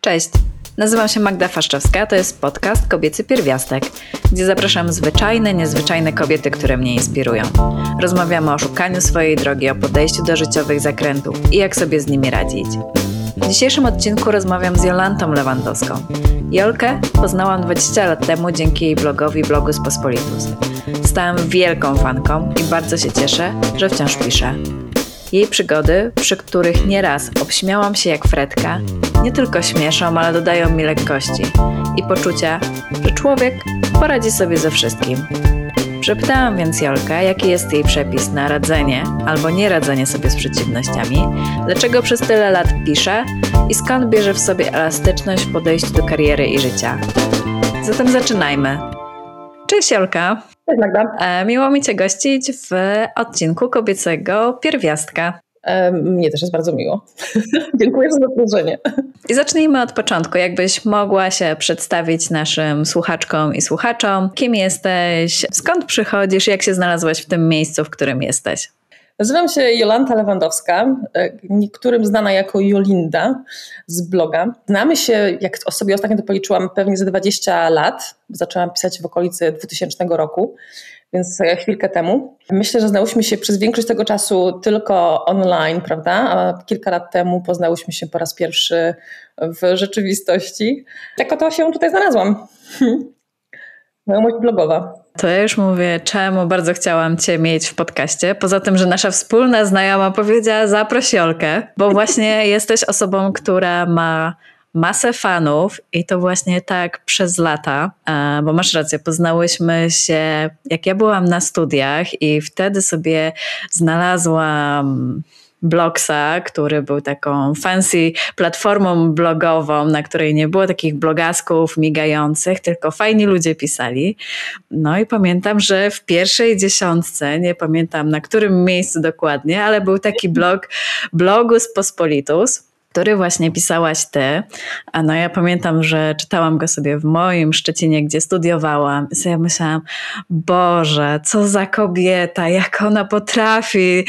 Cześć, nazywam się Magda Faszczewska, to jest podcast Kobiecy Pierwiastek, gdzie zapraszam zwyczajne, niezwyczajne kobiety, które mnie inspirują. Rozmawiamy o szukaniu swojej drogi, o podejściu do życiowych zakrętów i jak sobie z nimi radzić. W dzisiejszym odcinku rozmawiam z Jolantą Lewandowską. Jolkę poznałam 20 lat temu dzięki jej blogowi Blogus Pospolitus. Stałam wielką fanką i bardzo się cieszę, że wciąż piszę. Jej przygody, przy których nieraz obśmiałam się jak Fredka, nie tylko śmieszą, ale dodają mi lekkości i poczucia, że człowiek poradzi sobie ze wszystkim. Przepytałam więc Jolkę, jaki jest jej przepis na radzenie albo nie radzenie sobie z przeciwnościami, dlaczego przez tyle lat pisze i skąd bierze w sobie elastyczność w podejściu do kariery i życia. Zatem zaczynajmy. Cześć Jolka. Cześć Magda. E, miło mi Cię gościć w odcinku kobiecego Pierwiastka. E, mnie też jest bardzo miło. Dziękuję za zaproszenie. I zacznijmy od początku. Jakbyś mogła się przedstawić naszym słuchaczkom i słuchaczom, kim jesteś, skąd przychodzisz, jak się znalazłaś w tym miejscu, w którym jesteś? Nazywam się Jolanta Lewandowska, e, niektórym znana jako Jolinda z bloga. Znamy się, jak sobie ostatnio to policzyłam, pewnie za 20 lat. Zaczęłam pisać w okolicy 2000 roku, więc chwilkę temu. Myślę, że znałyśmy się przez większość tego czasu tylko online, prawda? A kilka lat temu poznałyśmy się po raz pierwszy w rzeczywistości. Tak oto się tutaj znalazłam. Znajomość blogowa. To ja już mówię, czemu bardzo chciałam Cię mieć w podcaście. Poza tym, że nasza wspólna znajoma powiedziała zaproś Jolkę, bo właśnie jesteś osobą, która ma masę fanów i to właśnie tak przez lata, bo masz rację, poznałyśmy się, jak ja byłam na studiach i wtedy sobie znalazłam Blogsa, który był taką fancy platformą blogową, na której nie było takich blogasków migających, tylko fajni ludzie pisali. No i pamiętam, że w pierwszej dziesiątce, nie pamiętam na którym miejscu dokładnie, ale był taki blog Blogus Pospolitus który właśnie pisałaś ty. A no ja pamiętam, że czytałam go sobie w moim Szczecinie, gdzie studiowałam. I sobie myślałam, Boże, co za kobieta, jak ona potrafi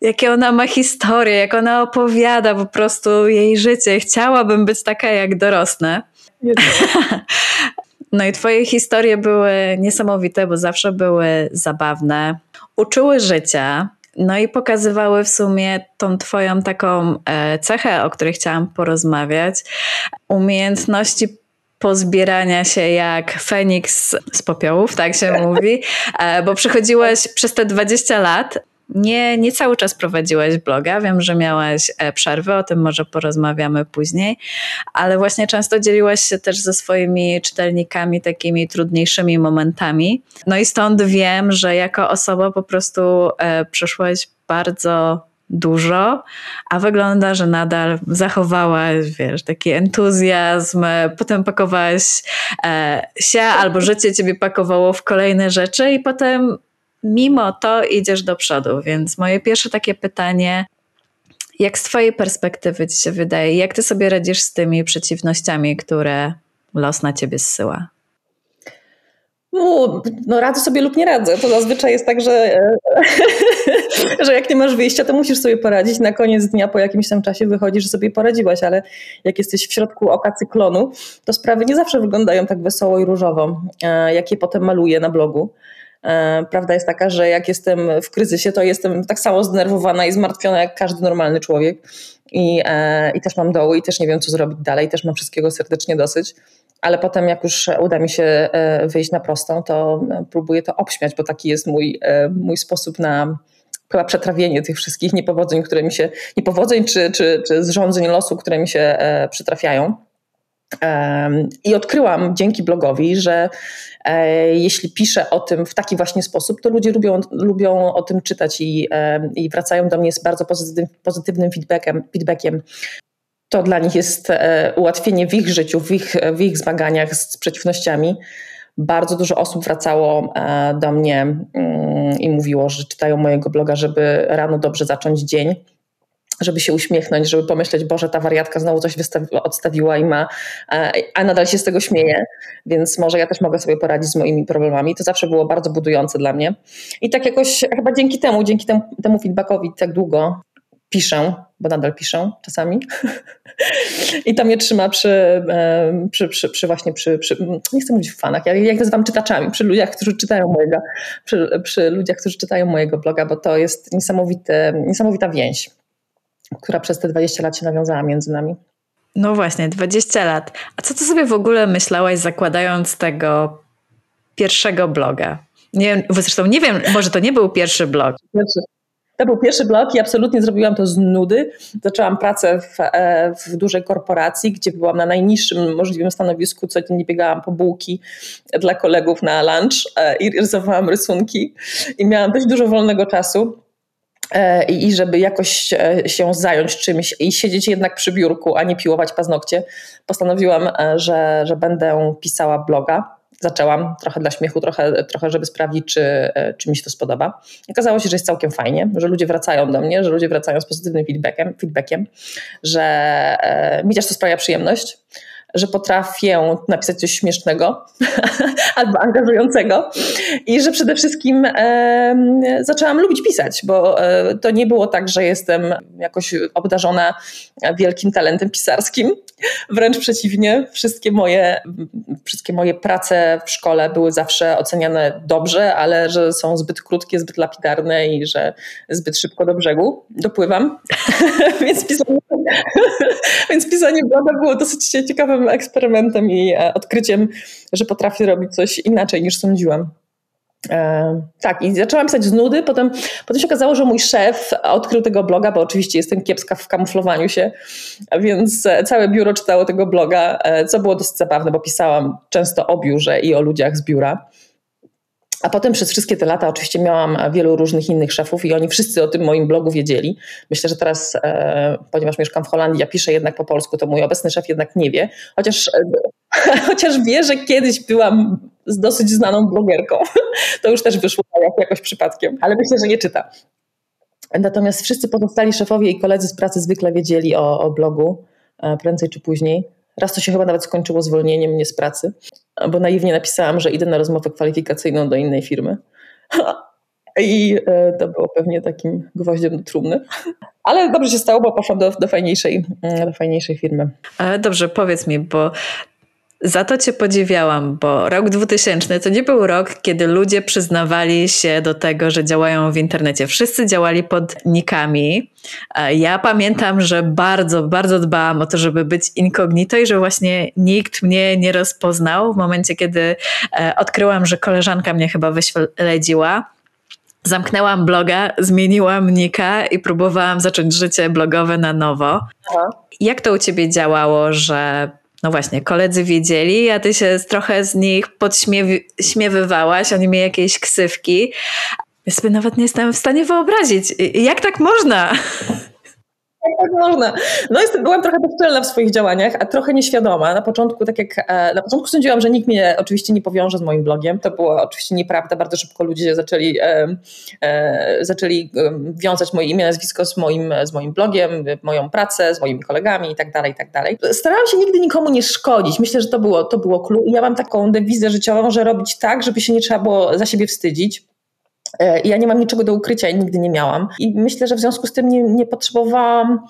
jakie ona ma historię, jak ona opowiada po prostu jej życie. Chciałabym być taka, jak dorosnę. No i twoje historie były niesamowite, bo zawsze były zabawne, uczyły życia, no i pokazywały w sumie tą twoją taką e, cechę, o której chciałam porozmawiać, umiejętności pozbierania się jak Feniks z popiołów, tak się mówi, e, bo przechodziłaś przez te 20 lat nie, nie cały czas prowadziłaś bloga. Wiem, że miałaś e, przerwy, o tym może porozmawiamy później, ale właśnie często dzieliłaś się też ze swoimi czytelnikami takimi trudniejszymi momentami. No i stąd wiem, że jako osoba po prostu e, przeszłaś bardzo dużo, a wygląda, że nadal zachowałaś, wiesz, taki entuzjazm, potem pakowałaś e, się albo życie ciebie pakowało w kolejne rzeczy i potem mimo to idziesz do przodu. Więc moje pierwsze takie pytanie, jak z Twojej perspektywy Ci się wydaje, jak Ty sobie radzisz z tymi przeciwnościami, które los na Ciebie zsyła? No, no radzę sobie lub nie radzę. To zazwyczaj jest tak, że, że jak nie masz wyjścia, to musisz sobie poradzić. Na koniec dnia po jakimś tam czasie wychodzi, że sobie poradziłaś, ale jak jesteś w środku oka cyklonu, to sprawy nie zawsze wyglądają tak wesoło i różowo, e, jak je potem maluję na blogu. E, prawda jest taka, że jak jestem w kryzysie, to jestem tak samo zdenerwowana i zmartwiona jak każdy normalny człowiek. I, e, I też mam doły i też nie wiem, co zrobić dalej, też mam wszystkiego serdecznie dosyć. Ale potem, jak już uda mi się e, wyjść na prostą, to próbuję to obśmiać, bo taki jest mój, mój sposób na chyba przetrawienie tych wszystkich niepowodzeń, które mi się, niepowodzeń czy, czy, czy zrządzeń losu, które mi się przytrafiają. I odkryłam dzięki blogowi, że e, jeśli piszę o tym w taki właśnie sposób, to ludzie lubią, lubią o tym czytać i, i wracają do mnie z bardzo pozytywnym feedbackiem, feedbackiem. To dla nich jest e, ułatwienie w ich życiu, w ich, w ich zmaganiach z przeciwnościami. Bardzo dużo osób wracało e, do mnie mm, i mówiło, że czytają mojego bloga, żeby rano dobrze zacząć dzień żeby się uśmiechnąć, żeby pomyśleć, Boże, ta wariatka znowu coś odstawiła i ma, e, a nadal się z tego śmieje, więc może ja też mogę sobie poradzić z moimi problemami. To zawsze było bardzo budujące dla mnie. I tak jakoś chyba dzięki temu, dzięki temu, temu feedbackowi tak długo piszę, bo nadal piszę czasami. I to mnie trzyma przy, przy, przy, przy właśnie przy, przy, nie chcę mówić w fanach, ja, jak nazywam czytaczami, przy ludziach, którzy czytają mojego, przy, przy ludziach, którzy czytają mojego bloga, bo to jest niesamowite, niesamowita więź, która przez te 20 lat się nawiązała między nami. No właśnie, 20 lat. A co ty sobie w ogóle myślałaś, zakładając tego pierwszego bloga? Nie, zresztą nie wiem, może to nie był pierwszy blog. To był pierwszy blog i absolutnie zrobiłam to z nudy. Zaczęłam pracę w, e, w dużej korporacji, gdzie byłam na najniższym możliwym stanowisku. Codziennie biegałam po bułki dla kolegów na lunch e, i rysowałam rysunki. I miałam dość dużo wolnego czasu. E, I żeby jakoś się zająć czymś i siedzieć jednak przy biurku, a nie piłować paznokcie, postanowiłam, że, że będę pisała bloga zaczęłam trochę dla śmiechu, trochę, trochę żeby sprawdzić, czy, e, czy mi się to spodoba. Okazało się, że jest całkiem fajnie, że ludzie wracają do mnie, że ludzie wracają z pozytywnym feedbackiem, feedbackiem że e, mi też to sprawia przyjemność że potrafię napisać coś śmiesznego albo angażującego i że przede wszystkim e, zaczęłam lubić pisać, bo e, to nie było tak, że jestem jakoś obdarzona wielkim talentem pisarskim. Wręcz przeciwnie, wszystkie moje, wszystkie moje prace w szkole były zawsze oceniane dobrze, ale że są zbyt krótkie, zbyt lapidarne i że zbyt szybko do brzegu dopływam. Więc pisanie Więc pisanie bloga było dosyć ciekawym eksperymentem i e, odkryciem, że potrafię robić coś inaczej niż sądziłam. E, tak, i zaczęłam pisać z nudy. Potem, potem się okazało, że mój szef odkrył tego bloga, bo oczywiście jestem kiepska w kamuflowaniu się, więc e, całe biuro czytało tego bloga, co było dosyć zabawne, bo pisałam często o biurze i o ludziach z biura. A potem przez wszystkie te lata oczywiście miałam wielu różnych innych szefów i oni wszyscy o tym moim blogu wiedzieli. Myślę, że teraz, e, ponieważ mieszkam w Holandii, ja piszę jednak po polsku, to mój obecny szef jednak nie wie, chociaż, e, chociaż wie, że kiedyś byłam dosyć znaną blogerką. To już też wyszło jakoś przypadkiem, ale myślę, że nie czyta. Natomiast wszyscy pozostali szefowie i koledzy z pracy zwykle wiedzieli o, o blogu e, prędzej czy później. Raz to się chyba nawet skończyło zwolnieniem mnie z pracy, bo naiwnie napisałam, że idę na rozmowę kwalifikacyjną do innej firmy. I e, to było pewnie takim gwoździem do trumny. Ale dobrze się stało, bo poszłam do, do, fajniejszej, do fajniejszej firmy. Ale dobrze, powiedz mi, bo za to Cię podziwiałam, bo rok 2000 to nie był rok, kiedy ludzie przyznawali się do tego, że działają w internecie. Wszyscy działali pod nikami. Ja pamiętam, że bardzo, bardzo dbałam o to, żeby być incognito i że właśnie nikt mnie nie rozpoznał w momencie, kiedy e, odkryłam, że koleżanka mnie chyba wyśledziła. Zamknęłam bloga, zmieniłam nika i próbowałam zacząć życie blogowe na nowo. Aha. Jak to u ciebie działało, że no właśnie, koledzy wiedzieli, a ty się trochę z nich podśmiewywałaś, oni mieli jakieś ksywki. Ja sobie nawet nie jestem w stanie wyobrazić, jak tak można? Tak można. No jest, byłam trochę bezczelna w swoich działaniach, a trochę nieświadoma. Na początku, tak jak e, na początku sądziłam, że nikt mnie oczywiście nie powiąże z moim blogiem. To było oczywiście nieprawda. Bardzo szybko ludzie zaczęli, e, e, zaczęli wiązać moje imię, nazwisko z moim, z moim blogiem, moją pracę, z moimi kolegami i tak dalej, i tak dalej. Starałam się nigdy nikomu nie szkodzić. Myślę, że to było, to było clue. I ja mam taką dewizę życiową, że robić tak, żeby się nie trzeba było za siebie wstydzić ja nie mam niczego do ukrycia i nigdy nie miałam. I myślę, że w związku z tym nie, nie potrzebowałam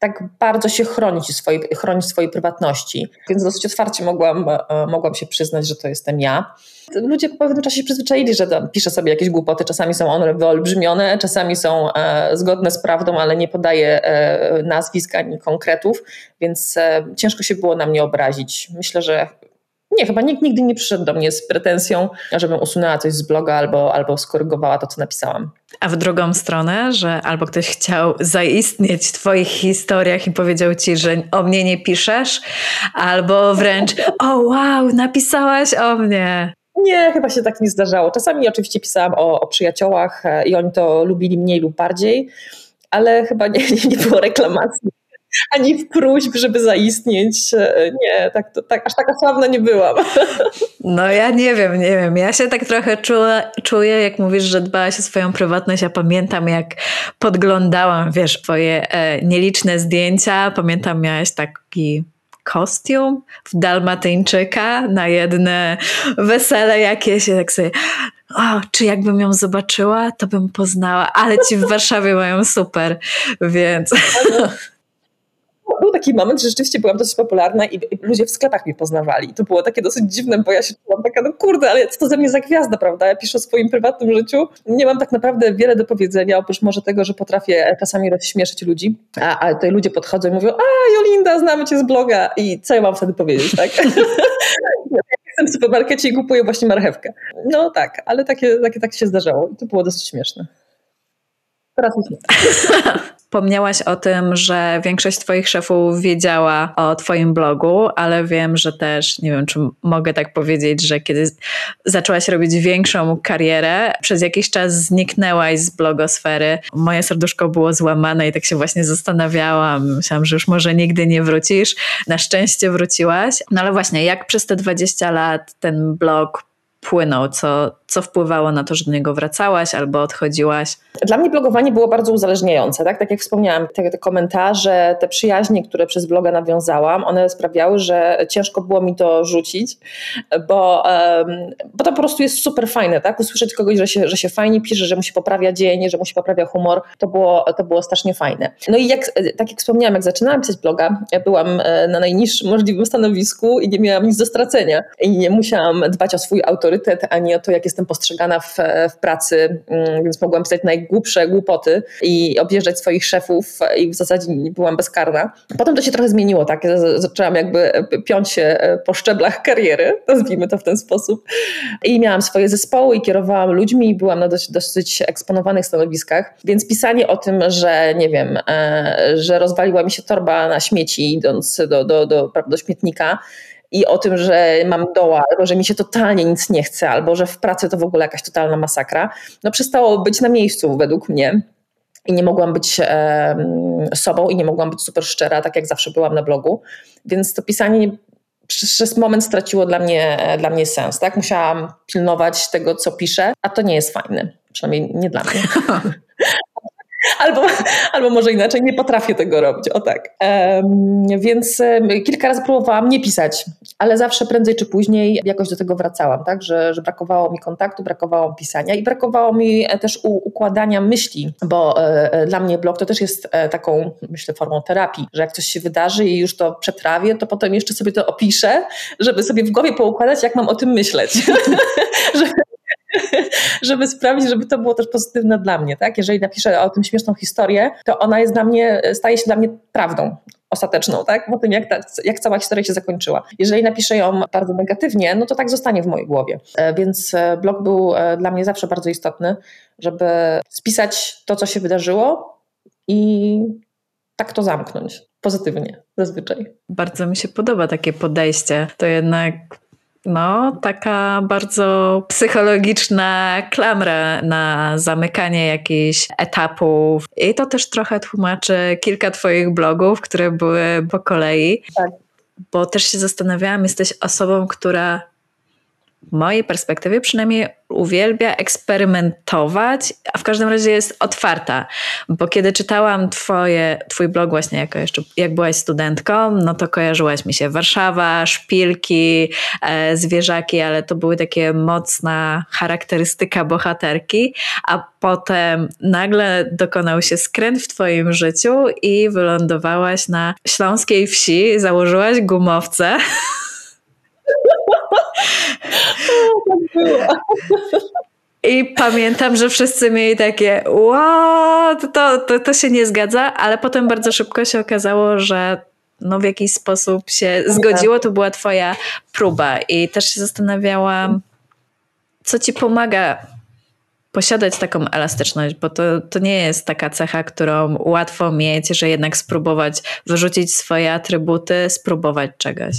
tak bardzo się chronić swojej, chronić swojej prywatności. Więc dosyć otwarcie mogłam, e, mogłam się przyznać, że to jestem ja. Ludzie po pewnym czasie się przyzwyczaili, że piszę sobie jakieś głupoty. Czasami są one wyolbrzymione, czasami są e, zgodne z prawdą, ale nie podaję e, nazwisk ani konkretów, więc e, ciężko się było na mnie obrazić. Myślę, że nie, chyba nikt nigdy nie przyszedł do mnie z pretensją, żebym usunęła coś z bloga albo, albo skorygowała to, co napisałam. A w drugą stronę, że albo ktoś chciał zaistnieć w Twoich historiach i powiedział Ci, że o mnie nie piszesz, albo wręcz, o wow, napisałaś o mnie. Nie, chyba się tak nie zdarzało. Czasami oczywiście pisałam o, o przyjaciołach e, i oni to lubili mniej lub bardziej, ale chyba nie, nie, nie było reklamacji ani w próśb, żeby zaistnieć. E, nie, tak, to, tak, aż taka sławna nie byłam. No ja nie wiem, nie wiem. Ja się tak trochę czuję, czuję jak mówisz, że dbałaś o swoją prywatność. Ja pamiętam, jak podglądałam, wiesz, twoje e, nieliczne zdjęcia. Pamiętam, miałaś taki kostium w Dalmatyńczyka na jedne wesele jakieś. tak sobie o, czy jakbym ją zobaczyła, to bym poznała, ale ci w Warszawie mają super, więc... był taki moment, że rzeczywiście byłam dosyć popularna i ludzie w sklepach mnie poznawali. To było takie dosyć dziwne, bo ja się czułam taka, no kurde, ale co to za mnie za gwiazda, prawda? Ja piszę o swoim prywatnym życiu. Nie mam tak naprawdę wiele do powiedzenia, oprócz może tego, że potrafię czasami rozśmieszyć ludzi, a, a tutaj ludzie podchodzą i mówią, a Jolinda, znamy cię z bloga i co ja mam wtedy powiedzieć, tak? Jestem w supermarkecie i kupuję właśnie marchewkę. No tak, ale takie, takie tak się zdarzało i to było dosyć śmieszne. Teraz już nie. Wspomniałaś o tym, że większość Twoich szefów wiedziała o Twoim blogu, ale wiem, że też, nie wiem, czy mogę tak powiedzieć, że kiedy zaczęłaś robić większą karierę, przez jakiś czas zniknęłaś z blogosfery. Moje serduszko było złamane i tak się właśnie zastanawiałam. Myślałam, że już może nigdy nie wrócisz. Na szczęście wróciłaś. No ale właśnie, jak przez te 20 lat ten blog płynął, co, co wpływało na to, że do niego wracałaś albo odchodziłaś? Dla mnie blogowanie było bardzo uzależniające, tak, tak jak wspomniałam, te, te, komentarze, te przyjaźnie, które przez bloga nawiązałam, one sprawiały, że ciężko było mi to rzucić, bo, bo to po prostu jest super fajne, tak, usłyszeć kogoś, że się, że się fajnie pisze, że mu się poprawia dzień, że mu się poprawia humor, to było, to było strasznie fajne. No i jak, tak jak wspomniałam, jak zaczynałam pisać bloga, ja byłam e, na najniższym możliwym stanowisku i nie miałam nic do stracenia i nie musiałam dbać o swój autorytet, ani o to, jak jestem jestem postrzegana w, w pracy, mm, więc mogłam pisać najgłupsze głupoty i objeżdżać swoich szefów i w zasadzie byłam bezkarna. Potem to się trochę zmieniło, tak? Zaczęłam jakby piąć się e, po szczeblach kariery, nazwijmy to w ten sposób. I miałam swoje zespoły i kierowałam ludźmi i byłam na dosyć, dosyć eksponowanych stanowiskach, więc pisanie o tym, że nie wiem, e, że rozwaliła mi się torba na śmieci idąc do, do, do, do, do śmietnika, i o tym, że mam doła, albo że mi się totalnie nic nie chce, albo że w pracy to w ogóle jakaś totalna masakra, no przestało być na miejscu według mnie. I nie mogłam być e, sobą i nie mogłam być super szczera, tak jak zawsze byłam na blogu. Więc to pisanie przez moment straciło dla mnie, dla mnie sens. Tak? Musiałam pilnować tego, co piszę, a to nie jest fajne. Przynajmniej nie dla mnie. Albo, albo może inaczej, nie potrafię tego robić, o tak. Um, więc kilka razy próbowałam nie pisać, ale zawsze prędzej czy później jakoś do tego wracałam, tak, że, że brakowało mi kontaktu, brakowało mi pisania i brakowało mi e, też układania myśli, bo e, e, dla mnie blog to też jest e, taką, myślę, formą terapii, że jak coś się wydarzy i już to przetrawię, to potem jeszcze sobie to opiszę, żeby sobie w głowie poukładać, jak mam o tym myśleć. żeby, żeby sprawić, żeby to było też pozytywne dla mnie. Tak? Jeżeli napiszę o tym śmieszną historię, to ona jest dla mnie, staje się dla mnie prawdą ostateczną, tak? Po tym, jak, ta, jak cała historia się zakończyła. Jeżeli napiszę ją bardzo negatywnie, no to tak zostanie w mojej głowie. E, więc e, blog był e, dla mnie zawsze bardzo istotny, żeby spisać to, co się wydarzyło i tak to zamknąć. Pozytywnie, zazwyczaj. Bardzo mi się podoba takie podejście. To jednak no, taka bardzo psychologiczna klamra na zamykanie jakichś etapów. I to też trochę tłumaczy kilka Twoich blogów, które były po kolei. Tak. Bo też się zastanawiałam, jesteś osobą, która mojej perspektywie przynajmniej uwielbia eksperymentować, a w każdym razie jest otwarta. Bo kiedy czytałam twoje, twój blog właśnie jako jeszcze, jak byłaś studentką, no to kojarzyłaś mi się Warszawa, szpilki, e, zwierzaki, ale to były takie mocna charakterystyka bohaterki, a potem nagle dokonał się skręt w twoim życiu i wylądowałaś na śląskiej wsi, założyłaś gumowce. I pamiętam, że wszyscy mieli takie, wow, to, to, to się nie zgadza, ale potem bardzo szybko się okazało, że no w jakiś sposób się zgodziło, to była twoja próba. I też się zastanawiałam, co ci pomaga posiadać taką elastyczność, bo to, to nie jest taka cecha, którą łatwo mieć, że jednak spróbować wyrzucić swoje atrybuty, spróbować czegoś.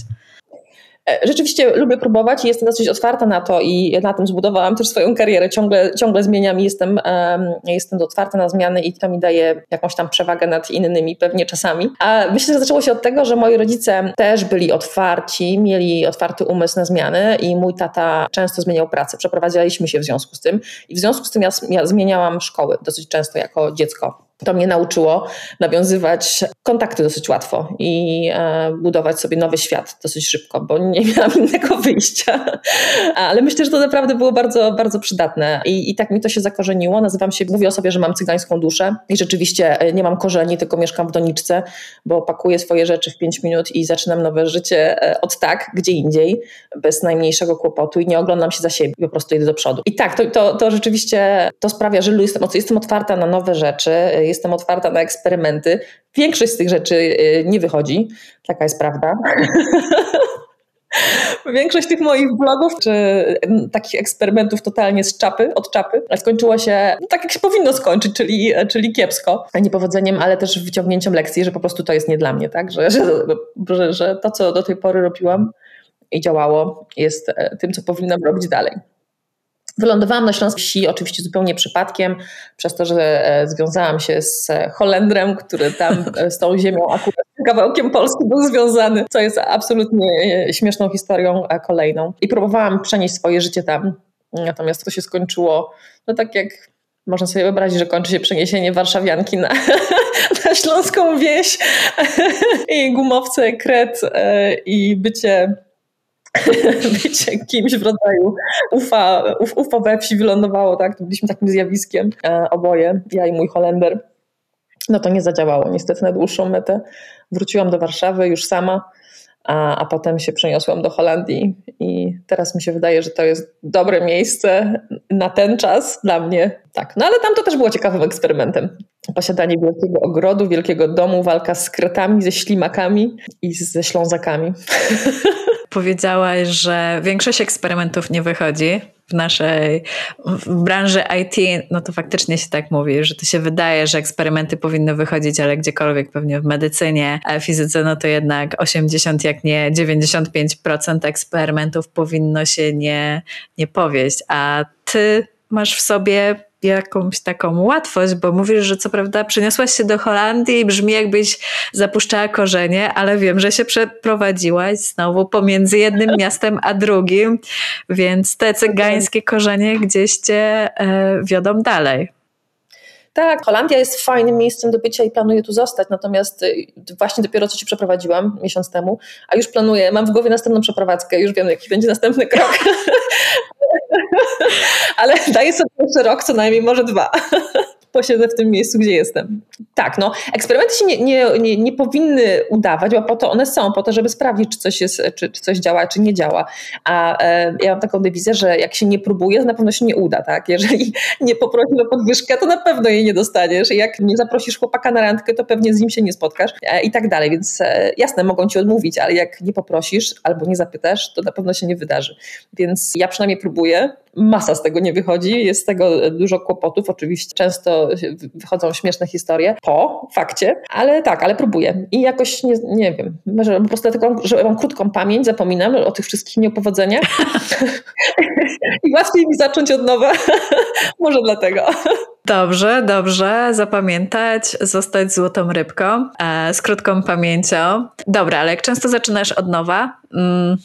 E, rzeczywiście lubię próbować i jestem dosyć otwarta na to i na tym zbudowałam też swoją karierę. Ciągle, ciągle zmieniam i jestem, um, jestem otwarta na zmiany i to mi daje jakąś tam przewagę nad innymi pewnie czasami. A myślę, że zaczęło się od tego, że moi rodzice też byli otwarci, mieli otwarty umysł na zmiany i mój tata często zmieniał pracę. Przeprowadzaliśmy się w związku z tym i w związku z tym ja, ja zmieniałam szkoły dosyć często jako dziecko to mnie nauczyło nawiązywać kontakty dosyć łatwo i e, budować sobie nowy świat dosyć szybko, bo nie miałam innego wyjścia. Ale myślę, że to naprawdę było bardzo, bardzo przydatne I, i tak mi to się zakorzeniło. Nazywam się, mówię o sobie, że mam cygańską duszę i rzeczywiście e, nie mam korzeni, tylko mieszkam w doniczce, bo pakuję swoje rzeczy w 5 minut i zaczynam nowe życie e, od tak, gdzie indziej, bez najmniejszego kłopotu i nie oglądam się za siebie, po prostu idę do przodu. I tak, to, to, to rzeczywiście to sprawia, że jestem, jestem otwarta na nowe rzeczy, jestem otwarta na eksperymenty. Większość z tych rzeczy y, nie wychodzi, taka jest prawda. Większość tych moich blogów, czy takich eksperymentów totalnie z czapy, od czapy, skończyło się no, tak, jak się powinno skończyć, czyli, czyli kiepsko. Niepowodzeniem, ale też wyciągnięciem lekcji, że po prostu to jest nie dla mnie, tak? Że, że, że, że to, co do tej pory robiłam i działało, jest e, tym, co powinnam robić dalej. Wylądowałam na Śląskiej Wsi oczywiście zupełnie przypadkiem, przez to, że e, związałam się z Holendrem, który tam e, z tą ziemią akurat kawałkiem Polski był związany, co jest absolutnie e, śmieszną historią kolejną. I próbowałam przenieść swoje życie tam. Natomiast to się skończyło, no tak jak można sobie wyobrazić, że kończy się przeniesienie warszawianki na, na śląską wieś i gumowce, kret i bycie bycie kimś w rodzaju ufa, uf, ufa we wsi wylądowało, tak? Byliśmy takim zjawiskiem e, oboje, ja i mój Holender. No to nie zadziałało niestety na dłuższą metę. Wróciłam do Warszawy już sama, a, a potem się przeniosłam do Holandii i teraz mi się wydaje, że to jest dobre miejsce na ten czas dla mnie. Tak, no ale tam to też było ciekawym eksperymentem. Posiadanie wielkiego ogrodu, wielkiego domu, walka z kretami, ze ślimakami i ze ślązakami. powiedziałaś, że większość eksperymentów nie wychodzi w naszej w branży IT, no to faktycznie się tak mówi, że to się wydaje, że eksperymenty powinny wychodzić, ale gdziekolwiek pewnie w medycynie, fizyce, no to jednak 80, jak nie 95% eksperymentów powinno się nie, nie powieść, a ty masz w sobie jakąś taką łatwość, bo mówisz, że co prawda przeniosłaś się do Holandii i brzmi jakbyś zapuszczała korzenie, ale wiem, że się przeprowadziłaś znowu pomiędzy jednym miastem a drugim, więc te cygańskie korzenie gdzieś cię e, wiodą dalej. Tak, Holandia jest fajnym miejscem do bycia i planuję tu zostać, natomiast y, właśnie dopiero co się przeprowadziłam miesiąc temu, a już planuję, mam w głowie następną przeprowadzkę, już wiem jaki będzie następny krok. Ale daję sobie jeszcze rok, co najmniej może dwa posiedzę w tym miejscu, gdzie jestem. Tak, no, eksperymenty się nie, nie, nie, nie, powinny udawać, bo po to one są, po to, żeby sprawdzić, czy coś, jest, czy, czy coś działa, czy nie działa. A e, ja mam taką dewizję, że jak się nie próbuje, to na pewno się nie uda, tak? Jeżeli nie poprosisz o podwyżkę, to na pewno jej nie dostaniesz. Jak nie zaprosisz chłopaka na randkę, to pewnie z nim się nie spotkasz e, i tak dalej. Więc e, jasne, mogą ci odmówić, ale jak nie poprosisz albo nie zapytasz, to na pewno się nie wydarzy. Więc ja przynajmniej próbuję, masa z tego nie wychodzi, jest z tego dużo kłopotów, oczywiście często wychodzą śmieszne historie. Po fakcie, ale tak, ale próbuję. I jakoś nie, nie wiem, może po prostu dlatego, że mam krótką pamięć, zapominam o tych wszystkich niepowodzeniach. I łatwiej mi zacząć od nowa, może dlatego. Dobrze, dobrze, zapamiętać, zostać złotą rybką e, z krótką pamięcią. Dobra, ale jak często zaczynasz od nowa, mm,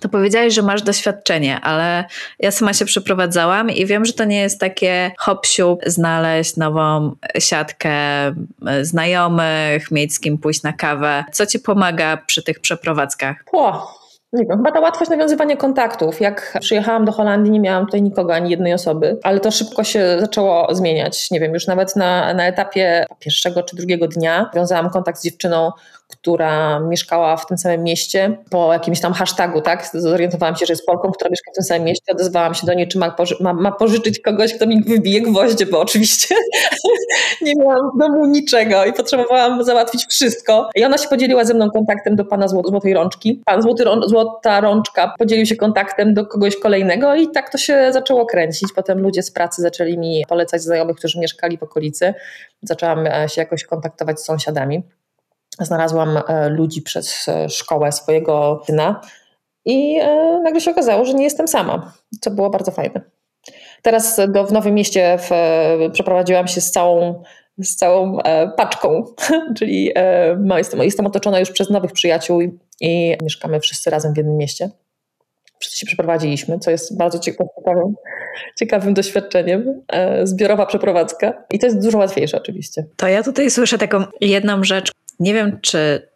to powiedziałeś, że masz doświadczenie, ale ja sama się przeprowadzałam i wiem, że to nie jest takie hop znaleźć nową siatkę e, znajomych, mieć z kim pójść na kawę. Co ci pomaga przy tych przeprowadzkach? Pło. Nie wiem, chyba ta łatwość nawiązywania kontaktów. Jak przyjechałam do Holandii, nie miałam tutaj nikogo, ani jednej osoby, ale to szybko się zaczęło zmieniać. Nie wiem, już nawet na, na etapie pierwszego czy drugiego dnia wiązałam kontakt z dziewczyną, która mieszkała w tym samym mieście, po jakimś tam hashtagu, tak? Zorientowałam się, że jest Polką, która mieszka w tym samym mieście, odezwałam się do niej, czy ma, poży ma, ma pożyczyć kogoś, kto mi wybije gwoździe, bo oczywiście nie miałam w domu niczego i potrzebowałam załatwić wszystko. I ona się podzieliła ze mną kontaktem do pana Złotej Rączki. Pan Złoty Złota Rączka podzielił się kontaktem do kogoś kolejnego i tak to się zaczęło kręcić. Potem ludzie z pracy zaczęli mi polecać znajomych, którzy mieszkali w okolicy. Zaczęłam e, się jakoś kontaktować z sąsiadami znalazłam e, ludzi przez e, szkołę swojego syna i e, nagle się okazało, że nie jestem sama, co było bardzo fajne. Teraz do, w Nowym Mieście w, przeprowadziłam się z całą, z całą paczką, czyli e, jestem, jestem otoczona już przez nowych przyjaciół i, i mieszkamy wszyscy razem w jednym mieście. wszyscy się przeprowadziliśmy, co jest bardzo ciekawym, ciekawym doświadczeniem. Zbiorowa przeprowadzka. I to jest dużo łatwiejsze oczywiście. To ja tutaj słyszę taką jedną rzecz. Nie wiem, czy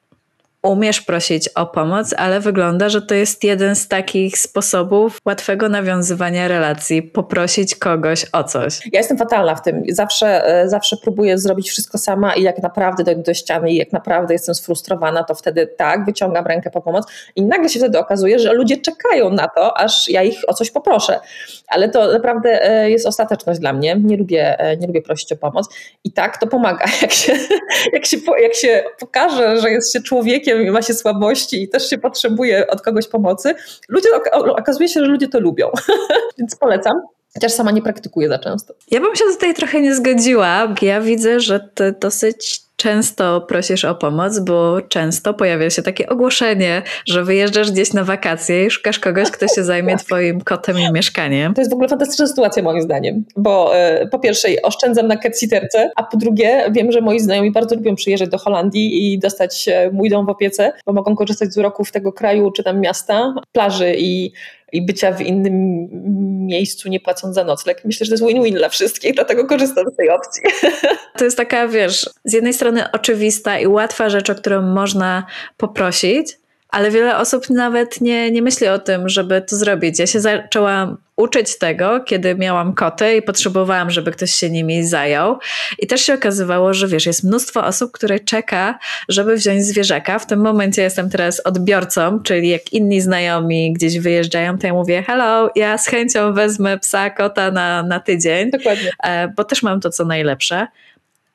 umiesz prosić o pomoc, ale wygląda, że to jest jeden z takich sposobów łatwego nawiązywania relacji, poprosić kogoś o coś. Ja jestem fatalna w tym. Zawsze, e, zawsze próbuję zrobić wszystko sama i jak naprawdę dojdę do ściany i jak naprawdę jestem sfrustrowana, to wtedy tak, wyciągam rękę po pomoc i nagle się wtedy okazuje, że ludzie czekają na to, aż ja ich o coś poproszę. Ale to naprawdę e, jest ostateczność dla mnie. Nie lubię, e, nie lubię prosić o pomoc i tak to pomaga. Jak się, jak się, jak się pokaże, że jest się człowiekiem, człowiekiem i ma się słabości i też się potrzebuje od kogoś pomocy, ludzie, okazuje się, że ludzie to lubią. Więc polecam. Chociaż sama nie praktykuję za często. Ja bym się tutaj trochę nie zgodziła. Ja widzę, że ty dosyć często prosisz o pomoc, bo często pojawia się takie ogłoszenie, że wyjeżdżasz gdzieś na wakacje i szukasz kogoś, kto się zajmie twoim kotem i mieszkaniem. To jest w ogóle fantastyczna sytuacja moim zdaniem, bo e, po pierwsze oszczędzam na catsitterce, a po drugie wiem, że moi znajomi bardzo lubią przyjeżdżać do Holandii i dostać e, mój dom w opiece, bo mogą korzystać z uroków tego kraju czy tam miasta, plaży i i bycia w innym miejscu, nie płacąc za nocleg. Myślę, że to jest win-win dla wszystkich, dlatego korzystam z tej opcji. To jest taka, wiesz, z jednej strony oczywista i łatwa rzecz, o którą można poprosić, ale wiele osób nawet nie, nie myśli o tym, żeby to zrobić. Ja się zaczęłam uczyć tego, kiedy miałam koty i potrzebowałam, żeby ktoś się nimi zajął. I też się okazywało, że wiesz, jest mnóstwo osób, które czeka, żeby wziąć zwierzaka. W tym momencie jestem teraz odbiorcą, czyli jak inni znajomi gdzieś wyjeżdżają, to ja mówię, hello, ja z chęcią wezmę psa, kota na, na tydzień. Dokładnie. E, bo też mam to, co najlepsze.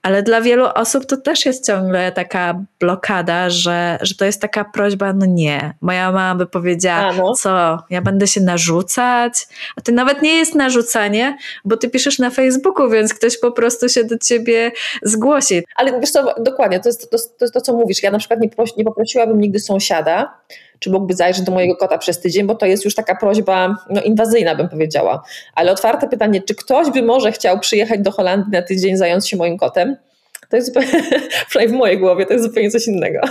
Ale dla wielu osób to też jest ciągle taka blokada, że, że to jest taka prośba, no nie. Moja mama by powiedziała, no. co, ja będę się narzucać? A to nawet nie jest narzucanie, bo ty piszesz na Facebooku, więc ktoś po prostu się do ciebie zgłosi. Ale wiesz co, dokładnie, to jest to, to, jest to co mówisz. Ja na przykład nie, nie poprosiłabym nigdy sąsiada, czy mógłby zajrzeć do mojego kota przez tydzień, bo to jest już taka prośba no, inwazyjna, bym powiedziała. Ale otwarte pytanie, czy ktoś by może chciał przyjechać do Holandii na tydzień, zająć się moim kotem? To jest zupełnie, przynajmniej w mojej głowie, to jest zupełnie coś innego.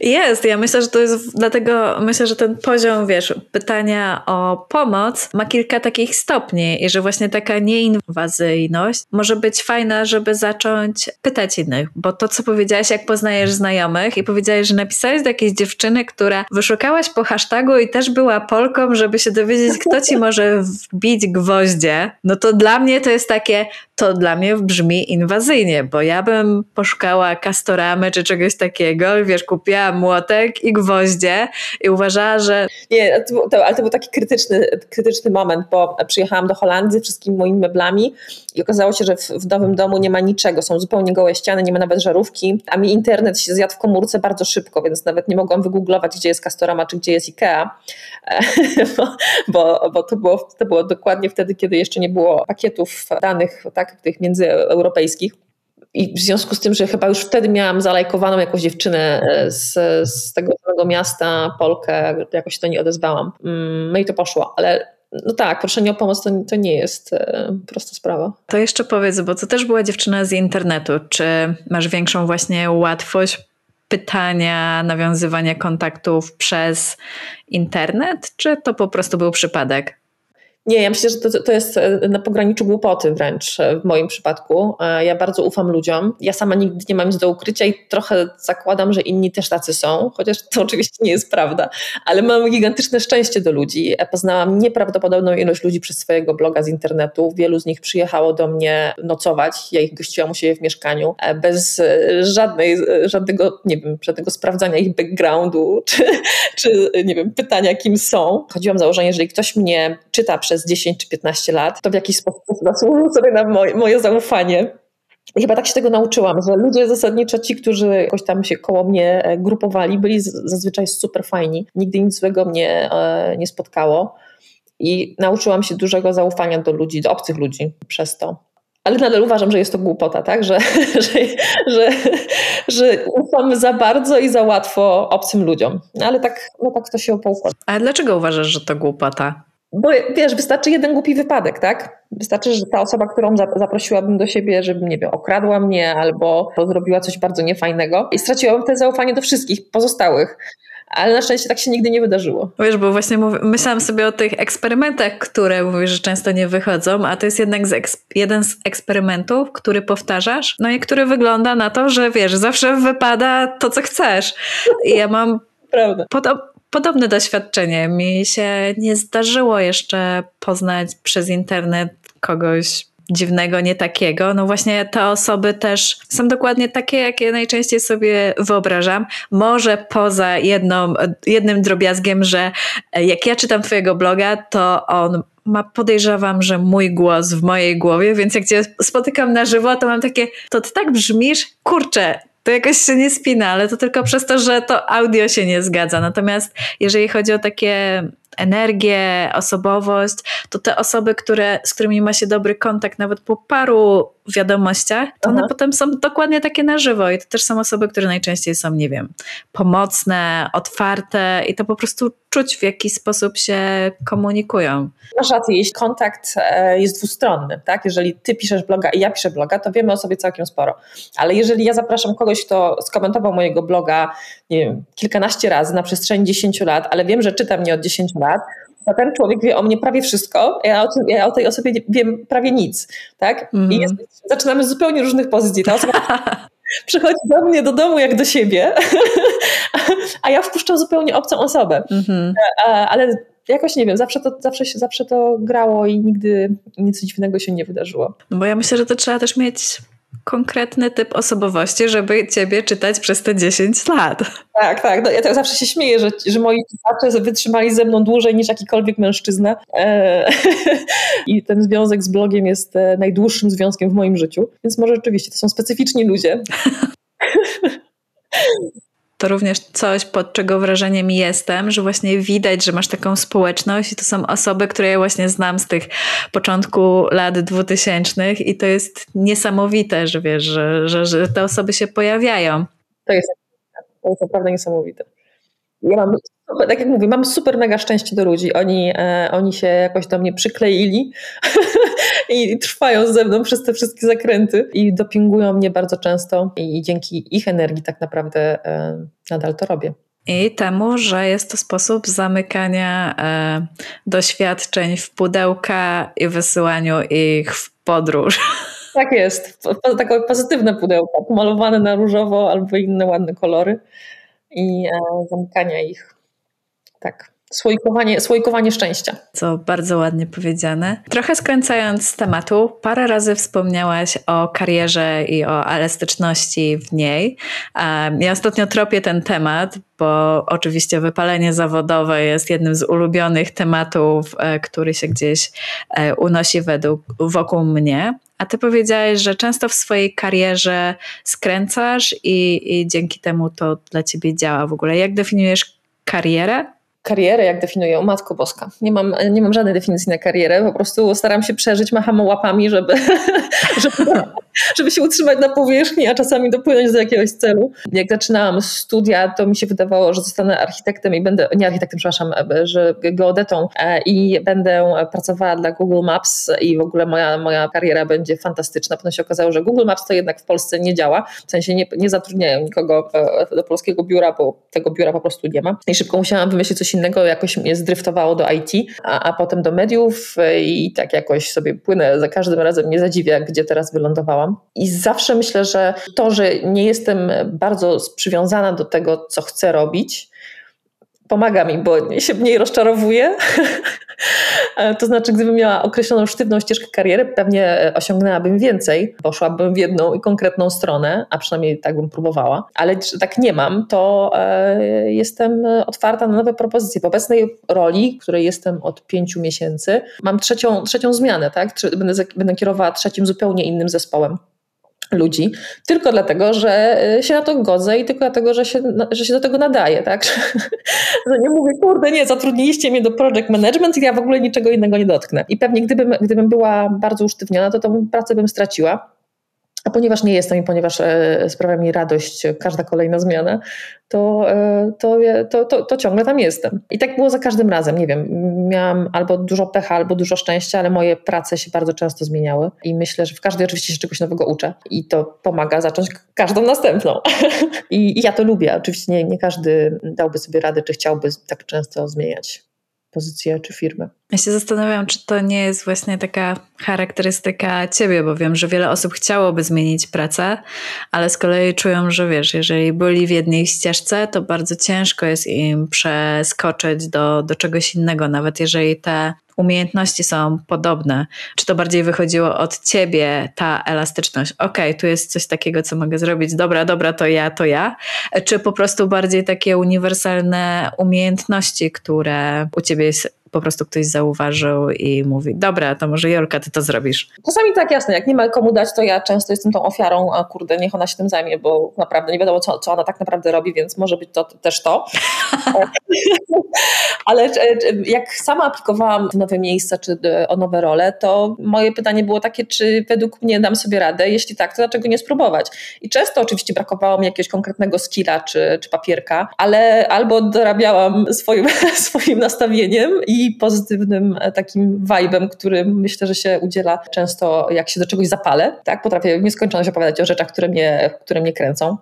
Jest, ja myślę, że to jest, dlatego myślę, że ten poziom, wiesz, pytania o pomoc ma kilka takich stopni i że właśnie taka nieinwazyjność może być fajna, żeby zacząć pytać innych, bo to, co powiedziałaś, jak poznajesz znajomych i powiedziałaś, że napisałeś do jakiejś dziewczyny, która wyszukałaś po hashtagu i też była Polką, żeby się dowiedzieć, kto ci może wbić gwoździe, no to dla mnie to jest takie, to dla mnie brzmi inwazyjnie, bo ja bym poszukała kastoramy czy czegoś takiego, wiesz, kupiła młotek i gwoździe i uważała, że... Nie, to, to, ale to był taki krytyczny, krytyczny moment, bo przyjechałam do Holandii z wszystkimi moimi meblami i okazało się, że w, w nowym domu nie ma niczego, są zupełnie gołe ściany, nie ma nawet żarówki, a mi internet się zjadł w komórce bardzo szybko, więc nawet nie mogłam wygooglować, gdzie jest Castorama, czy gdzie jest Ikea, bo, bo to, było, to było dokładnie wtedy, kiedy jeszcze nie było pakietów danych tak, tych międzyeuropejskich. I w związku z tym, że chyba już wtedy miałam zalajkowaną jakąś dziewczynę e, z, z tego samego miasta, Polkę, jakoś to nie odezwałam. Mm, no i to poszło, ale no tak, proszenie o pomoc to, to nie jest e, prosta sprawa. To jeszcze powiedz, bo to też była dziewczyna z internetu. Czy masz większą właśnie łatwość pytania, nawiązywania kontaktów przez internet, czy to po prostu był przypadek? Nie, ja myślę, że to, to jest e, na pograniczu głupoty wręcz e, w moim przypadku. E, ja bardzo ufam ludziom. Ja sama nigdy nie mam nic do ukrycia i trochę zakładam, że inni też tacy są, chociaż to oczywiście nie jest prawda, ale mam gigantyczne szczęście do ludzi. Poznałam nieprawdopodobną ilość ludzi przez swojego bloga z internetu. Wielu z nich przyjechało do mnie nocować. Ja ich gościłam u siebie w mieszkaniu bez żadnej, żadnego, nie wiem, żadnego sprawdzania ich backgroundu, czy, czy nie wiem, pytania kim są. Chodziłam założenie, jeżeli ktoś mnie czyta przez przez 10 czy 15 lat, to w jakiś sposób zasłużył sobie na moje, moje zaufanie. I chyba tak się tego nauczyłam, że ludzie zasadniczo ci, którzy jakoś tam się koło mnie e, grupowali, byli zazwyczaj super fajni. Nigdy nic złego mnie e, nie spotkało. I nauczyłam się dużego zaufania do ludzi, do obcych ludzi przez to. Ale nadal uważam, że jest to głupota, tak? Że, że, że, że ufamy za bardzo i za łatwo obcym ludziom. Ale tak, no tak to się poukłada. A dlaczego uważasz, że to głupota? Bo wiesz, wystarczy jeden głupi wypadek, tak? Wystarczy, że ta osoba, którą zaprosiłabym do siebie, żeby, nie wiem, okradła mnie albo zrobiła coś bardzo niefajnego i straciłabym te zaufanie do wszystkich pozostałych. ale na szczęście tak się nigdy nie wydarzyło. Wiesz, bo właśnie mów, myślałam sobie o tych eksperymentach, które mówisz, że często nie wychodzą, a to jest jednak z eks, jeden z eksperymentów, który powtarzasz, no i który wygląda na to, że wiesz, zawsze wypada to, co chcesz. I ja mam Prawda. Podo podobne doświadczenie. Mi się nie zdarzyło jeszcze poznać przez internet kogoś dziwnego, nie takiego. No właśnie te osoby też są dokładnie takie, jakie najczęściej sobie wyobrażam. Może poza jedną, jednym drobiazgiem, że jak ja czytam twojego bloga, to on ma podejrzewam, że mój głos w mojej głowie, więc jak cię spotykam na żywo, to mam takie, to ty tak brzmisz, kurczę, to jakoś się nie spina, ale to tylko przez to, że to audio się nie zgadza. Natomiast jeżeli chodzi o takie energię, osobowość, to te osoby, które, z którymi ma się dobry kontakt nawet po paru wiadomościach, to one potem są dokładnie takie na żywo i to też są osoby, które najczęściej są, nie wiem, pomocne, otwarte i to po prostu czuć w jaki sposób się komunikują. Masz rację, jeśli kontakt e, jest dwustronny, tak? Jeżeli ty piszesz bloga i ja piszę bloga, to wiemy o sobie całkiem sporo. Ale jeżeli ja zapraszam kogoś, kto skomentował mojego bloga, nie wiem, kilkanaście razy na przestrzeni 10 lat, ale wiem, że czyta mnie od 10 lat, to ten człowiek wie o mnie prawie wszystko, ja o, tym, ja o tej osobie wiem prawie nic, tak? Mm. I mhm. jest, zaczynamy z zupełnie różnych pozycji. Ta osoba przychodzi do mnie do domu jak do siebie, a ja wpuszczam zupełnie obcą osobę. Mm-hmm. Ale jakoś nie wiem, zawsze to, zawsze, zawsze to grało i nigdy nic dziwnego się nie wydarzyło. No bo ja myślę, że to trzeba też mieć konkretny typ osobowości, żeby ciebie czytać przez te 10 lat. Tak, tak. No, ja tak zawsze się śmieję, że, że moi czytacze wytrzymali ze mną dłużej niż jakikolwiek mężczyzna. E, I ten związek z blogiem jest e, najdłuższym związkiem w moim życiu. Więc może rzeczywiście to są specyficzni ludzie. to również coś, pod czego wrażeniem jestem, że właśnie widać, że masz taką społeczność i to są osoby, które ja właśnie znam z tych początku lat dwutysięcznych i to jest niesamowite, że wiesz, że, że, że te osoby się pojawiają. To jest, to jest naprawdę niesamowite. Ja mam, tak jak mówię, mam super mega szczęście do ludzi. Oni, e, oni się jakoś do mnie przykleili i trwają ze mną przez te wszystkie zakręty i dopingują mnie bardzo często i dzięki ich energii tak naprawdę e, nadal to robię. I temu, że jest to sposób zamykania e, doświadczeń w pudełka i wysyłaniu ich w podróż. Tak jest. Takie pozytywne pudełka, pomalowane na różowo albo inne ładne kolory i e, zamykania ich. Tak. Słoikowanie, słoikowanie szczęścia. Co bardzo ładnie powiedziane. Trochę skręcając z tematu, parę razy wspomniałaś o karierze i o elastyczności w niej. Ja ostatnio tropię ten temat, bo oczywiście wypalenie zawodowe jest jednym z ulubionych tematów, e, który się gdzieś e, unosi według, wokół mnie. A ty powiedziałeś, że często w swojej karierze skręcasz i, i dzięki temu to dla ciebie działa w ogóle. Jak definiujesz karierę? Karierę, jak definiuję, Matko Boska. Nie mam, nie mam żadnej definicji na karierę, po prostu staram się przeżyć, macham łapami, żeby, żeby, żeby się utrzymać na powierzchni, a czasami dopłynąć do jakiegoś celu. Jak zaczynałam studia, to mi się wydawało, że zostanę architektem i będę, nie architektem, przepraszam, że geodetą e, i będę pracowała dla Google Maps i w ogóle moja, moja kariera będzie fantastyczna. Potem się okazało, że Google Maps to jednak w Polsce nie działa, w sensie nie, nie zatrudniają nikogo e, do polskiego biura, bo tego biura po prostu nie ma. I szybko musiałam wymyślić coś innego, jakoś mnie zdryftowało do IT, a, a potem do mediów i tak jakoś sobie płynę, za każdym razem nie zadziwia, gdzie teraz wylądowałam. I zawsze myślę, że to, że nie jestem bardzo przywiązana do tego, co chcę robić, pomaga mi, bo się mniej rozczarowuję. to znaczy, gdybym miała określoną sztywną ścieżkę kariery, pewnie osiągnęłabym więcej, poszłabym w jedną i konkretną stronę, a przynajmniej tak bym próbowała. Ale tak nie mam, to e, jestem otwarta na nowe propozycje. W obecnej roli, której jestem od pięciu miesięcy, mam trzecią, trzecią zmianę, tak? Będę, będę kierowała trzecim zupełnie innym zespołem ludzi, tylko dlatego, że y, się na to godzę i tylko dlatego, że się, że się do tego nadaje, tak? że nie mówię, kurde, nie, zatrudniliście mnie do project management i ja w ogóle niczego innego nie dotknę. I pewnie gdybym, gdybym była bardzo usztywniona, to tą pracę bym straciła. A ponieważ nie jestem i ponieważ e, sprawia mi radość każda kolejna zmiana, to, e, to, to, to, to, ciągle tam jestem. I tak było za każdym razem. Nie wiem, miałam albo dużo pecha, albo dużo szczęścia, ale moje prace się bardzo często zmieniały i myślę, że w każdej oczywiście się czegoś nowego uczę i to pomaga zacząć każdą następną. I, I, ja to lubię. Oczywiście nie, nie każdy dałby sobie radę, czy chciałby tak często zmieniać pozycję czy firmę. Ja się zastanawiam, czy to nie jest właśnie taka charakterystyka ciebie, bo wiem, że wiele osób chciałoby zmienić pracę, ale z kolei czują, że wiesz, jeżeli byli w jednej ścieżce, to bardzo ciężko jest im przeskoczyć do, do czegoś innego, nawet jeżeli te umiejętności są podobne. Czy to bardziej wychodziło od ciebie, ta elastyczność? Okej, okay, tu jest coś takiego, co mogę zrobić. Dobra, dobra, to ja, to ja. Czy po prostu bardziej takie uniwersalne umiejętności, które u ciebie jest po prostu ktoś zauważył i mówi, dobra, to może Jorka, ty to zrobisz. Czasami tak, jasne, jak nie ma komu dać, to ja często jestem tą ofiarą, a kurde, niech ona się tym zajmie, bo naprawdę nie wiadomo, co, co ona tak naprawdę robi, więc może być to też to. Ale e, jak sama aplikowałam w nowe miejsca czy o nowe role, to moje pytanie było takie, czy według mnie dam sobie radę? Jeśli tak, to dlaczego nie spróbować? I często oczywiście brakowało mi jakiegoś konkretnego skilla czy, czy papierka, ale albo dorabiałam swoim, swoim nastawieniem i i pozytywnym e, takim vibe'em, który myślę, że się udziela często, jak się do czegoś zapalę. Tak? Potrafię nieskończoność opowiadać o rzeczach, które mnie, które mnie kręcą.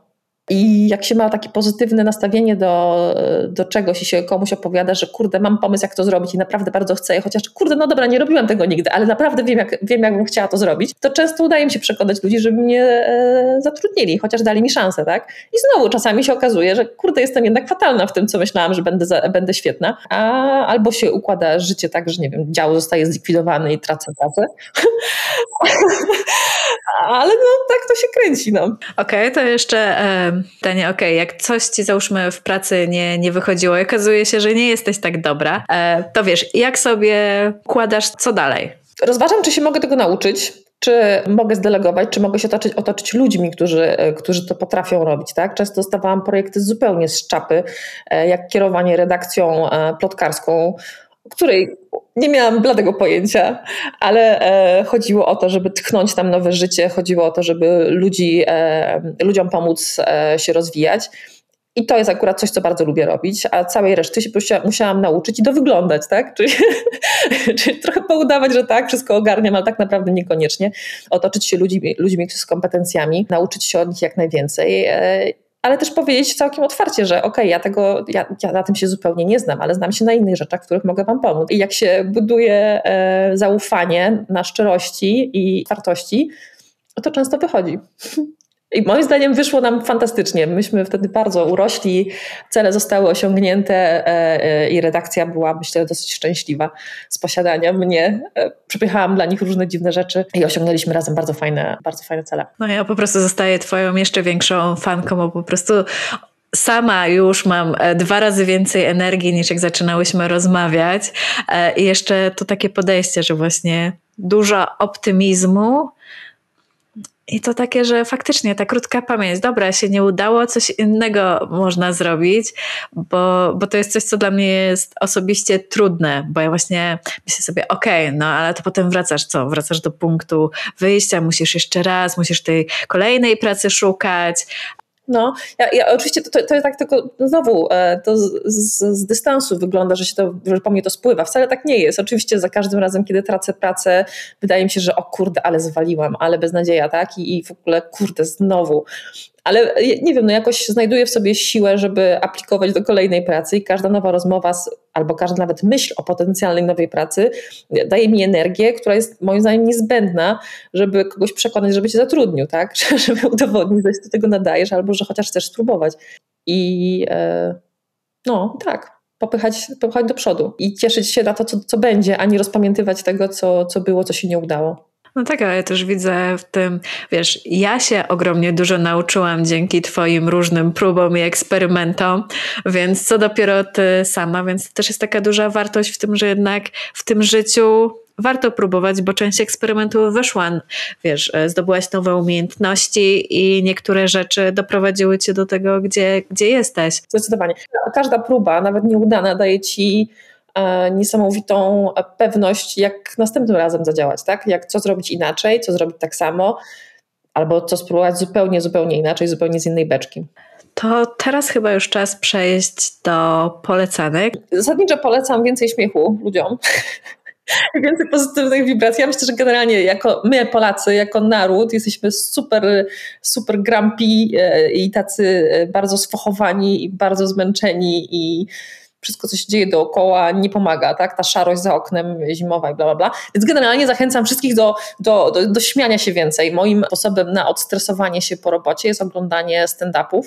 I jak się ma takie pozytywne nastawienie do, do czegoś i się komuś opowiada, że kurde, mam pomysł, jak to zrobić i naprawdę bardzo chcę, chociaż kurde, no dobra, nie robiłam tego nigdy, ale naprawdę wiem, jak, wiem, jak bym chciała to zrobić, to często udaje mi się przekonać ludzi, żeby mnie e, zatrudnili, chociaż dali mi szansę, tak? I znowu czasami się okazuje, że kurde, jestem jednak fatalna w tym, co myślałam, że będę, za, będę świetna, a albo się układa życie tak, że nie wiem, dział zostaje zlikwidowany i tracę pracę. ale no tak to się kręci, no. Okej, okay, to jeszcze e, pytanie, okej, okay, jak coś ci załóżmy w pracy nie, nie wychodziło i okazuje się, że nie jesteś tak dobra, e, to wiesz, jak sobie kładasz co dalej? Rozważam, czy się mogę tego nauczyć, czy mogę zdelegować, czy mogę się otoczyć, otoczyć ludźmi, którzy, e, którzy to potrafią robić. Tak? Często dostawałam projekty zupełnie z czapy, e, jak kierowanie redakcją e, plotkarską, której nie miałam bladego pojęcia, ale e, chodziło o to, żeby tchnąć tam nowe życie, chodziło o to, żeby ludzi, e, ludziom pomóc e, się rozwijać. I to jest akurat coś, co bardzo lubię robić, a całej reszty się musiałam nauczyć i to wyglądać, tak? Czyli, czyli trochę poudawać, że tak, wszystko ogarniam, ale tak naprawdę niekoniecznie. Otoczyć się ludźmi, ludźmi z kompetencjami, nauczyć się od nich jak najwięcej e, ale też powiedzieć całkiem otwarcie, że okej, okay, ja tego, ja, ja, na tym się zupełnie nie znam, ale znam się na innych rzeczach, w których mogę Wam pomóc. I jak się buduje e, zaufanie na szczerości i otwartości, to często wychodzi. I moim zdaniem wyszło nam fantastycznie. Myśmy wtedy bardzo urośli, cele zostały osiągnięte e, e, i redakcja była, myślę, dosyć szczęśliwa z posiadania mnie. E, przepychałam dla nich różne dziwne rzeczy i osiągnęliśmy razem bardzo fajne, bardzo fajne cele. No ja po prostu zostaję twoją jeszcze większą fanką, bo po prostu sama już mam dwa razy więcej energii niż jak zaczynałyśmy rozmawiać. I jeszcze to takie podejście, że właśnie dużo optymizmu, i to takie, że faktycznie ta krótka pamięć, dobra, się nie udało, coś innego można zrobić, bo, bo to jest coś, co dla mnie jest osobiście trudne, bo ja właśnie myślę sobie, okej, okay, no ale to potem wracasz, co? Wracasz do punktu wyjścia, musisz jeszcze raz, musisz tej kolejnej pracy szukać, no, ja, ja oczywiście to, to, to tak tylko znowu e, to z, z, z, dystansu wygląda, że się to, że po mnie to spływa. Wcale tak nie jest. Oczywiście za każdym razem, kiedy tracę pracę, wydaje mi się, że o kurde, ale zwaliłam, ale beznadzieja, tak? I, i w ogóle kurde, znowu ale nie wiem, no jakoś znajduję w sobie siłę, żeby aplikować do kolejnej pracy i każda nowa rozmowa z, albo każda nawet myśl o potencjalnej nowej pracy daje mi energię, która jest moim zdaniem niezbędna, żeby kogoś przekonać, żeby cię zatrudnił, tak? żeby udowodnić, że się do tego nadajesz albo że chociaż chcesz spróbować. I e, no tak, popychać, popychać do przodu i cieszyć się na to, co, co będzie, a nie rozpamiętywać tego, co, co było, co się nie udało. No tak, ale też widzę w tym, wiesz, ja się ogromnie dużo nauczyłam dzięki Twoim różnym próbom i eksperymentom, więc co dopiero Ty sama, więc to też jest taka duża wartość w tym, że jednak w tym życiu warto próbować, bo część eksperymentów wyszła, wiesz, zdobyłaś nowe umiejętności i niektóre rzeczy doprowadziły cię do tego, gdzie, gdzie jesteś. Zdecydowanie. Każda próba, nawet nieudana, daje ci E, niesamowitą pewność, jak następnym razem zadziałać, tak? Jak co zrobić inaczej, co zrobić tak samo. albo co spróbować zupełnie, zupełnie inaczej, zupełnie z innej beczki. To teraz chyba już czas przejść do polecanek. Zasadniczo polecam więcej śmiechu ludziom. Więcej pozytywnych wibracji. Ja myślę, że generalnie jako my, Polacy, jako naród, jesteśmy super, super grumpy e, i tacy e, bardzo sfochowani i bardzo zmęczeni i wszystko, co się dzieje dookoła, nie pomaga, tak? Ta szarość za oknem zimowa i bla, bla, bla. Więc generalnie zachęcam wszystkich do, do, do, do śmiania się więcej. Moim sposobem na odstresowanie się po robocie jest oglądanie stand-upów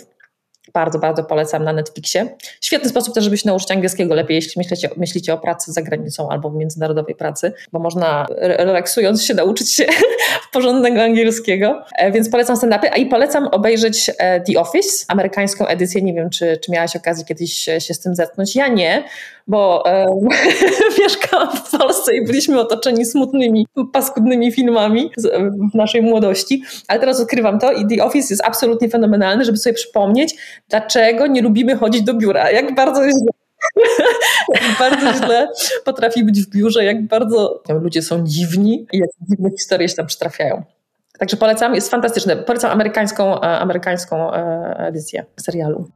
bardzo, bardzo polecam na Netflixie. Świetny sposób też, żeby się nauczyć angielskiego lepiej, jeśli myślicie, myślicie o pracy za granicą albo w międzynarodowej pracy, bo można relaksując się nauczyć się porządnego angielskiego. E, więc polecam stand-upy, a i polecam obejrzeć e, The Office, amerykańską edycję. Nie wiem, czy, czy miałaś okazję kiedyś się z tym zetknąć. Ja nie, bo e, mieszkałam w Polsce i byliśmy otoczeni smutnymi, paskudnymi filmami z, w naszej młodości, ale teraz odkrywam to i The Office jest absolutnie fenomenalny, żeby sobie przypomnieć, dlaczego nie lubimy chodzić do biura, jak bardzo jest bardzo źle potrafi być w biurze, jak bardzo ludzie są dziwni i jak dziwne historie się tam przytrafiają. Także polecam, jest fantastyczne. Polecam amerykańską, e, amerykańską e, edycję serialu.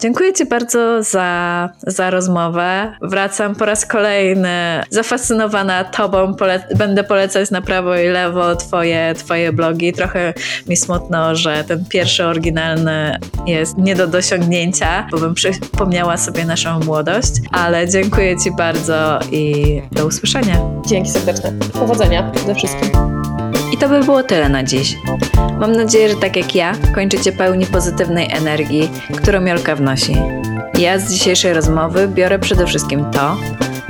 Dziękuję Ci bardzo za, za rozmowę. Wracam po raz kolejny zafascynowana Tobą. Pole będę polecać na prawo i lewo twoje, twoje blogi. Trochę mi smutno, że ten pierwszy oryginalny jest nie do dosiągnięcia, bo bym przypomniała sobie naszą młodość. Ale dziękuję Ci bardzo i do usłyszenia. Dzięki serdeczne. Powodzenia ze wszystkim. I to by było tyle na dziś. Mam nadzieję, że tak jak ja, kończycie pełni pozytywnej energii, którą Jolka wnosi. Ja z dzisiejszej rozmowy biorę przede wszystkim to,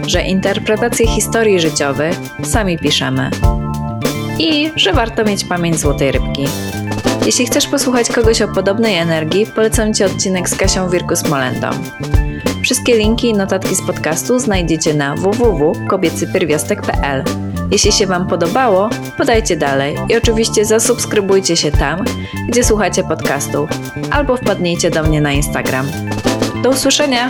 że interpretacje historii życiowych sami piszemy. I że warto mieć pamięć złotej rybki. Jeśli chcesz posłuchać kogoś o podobnej energii, polecam Ci odcinek z Kasią Wirkus-Molendą. Wszystkie linki i notatki z podcastu znajdziecie na www.kobiecypierwiastek.pl. Jeśli się Wam podobało, podajcie dalej i oczywiście zasubskrybujcie się tam, gdzie słuchacie podcastu, albo wpadnijcie do mnie na Instagram. Do usłyszenia!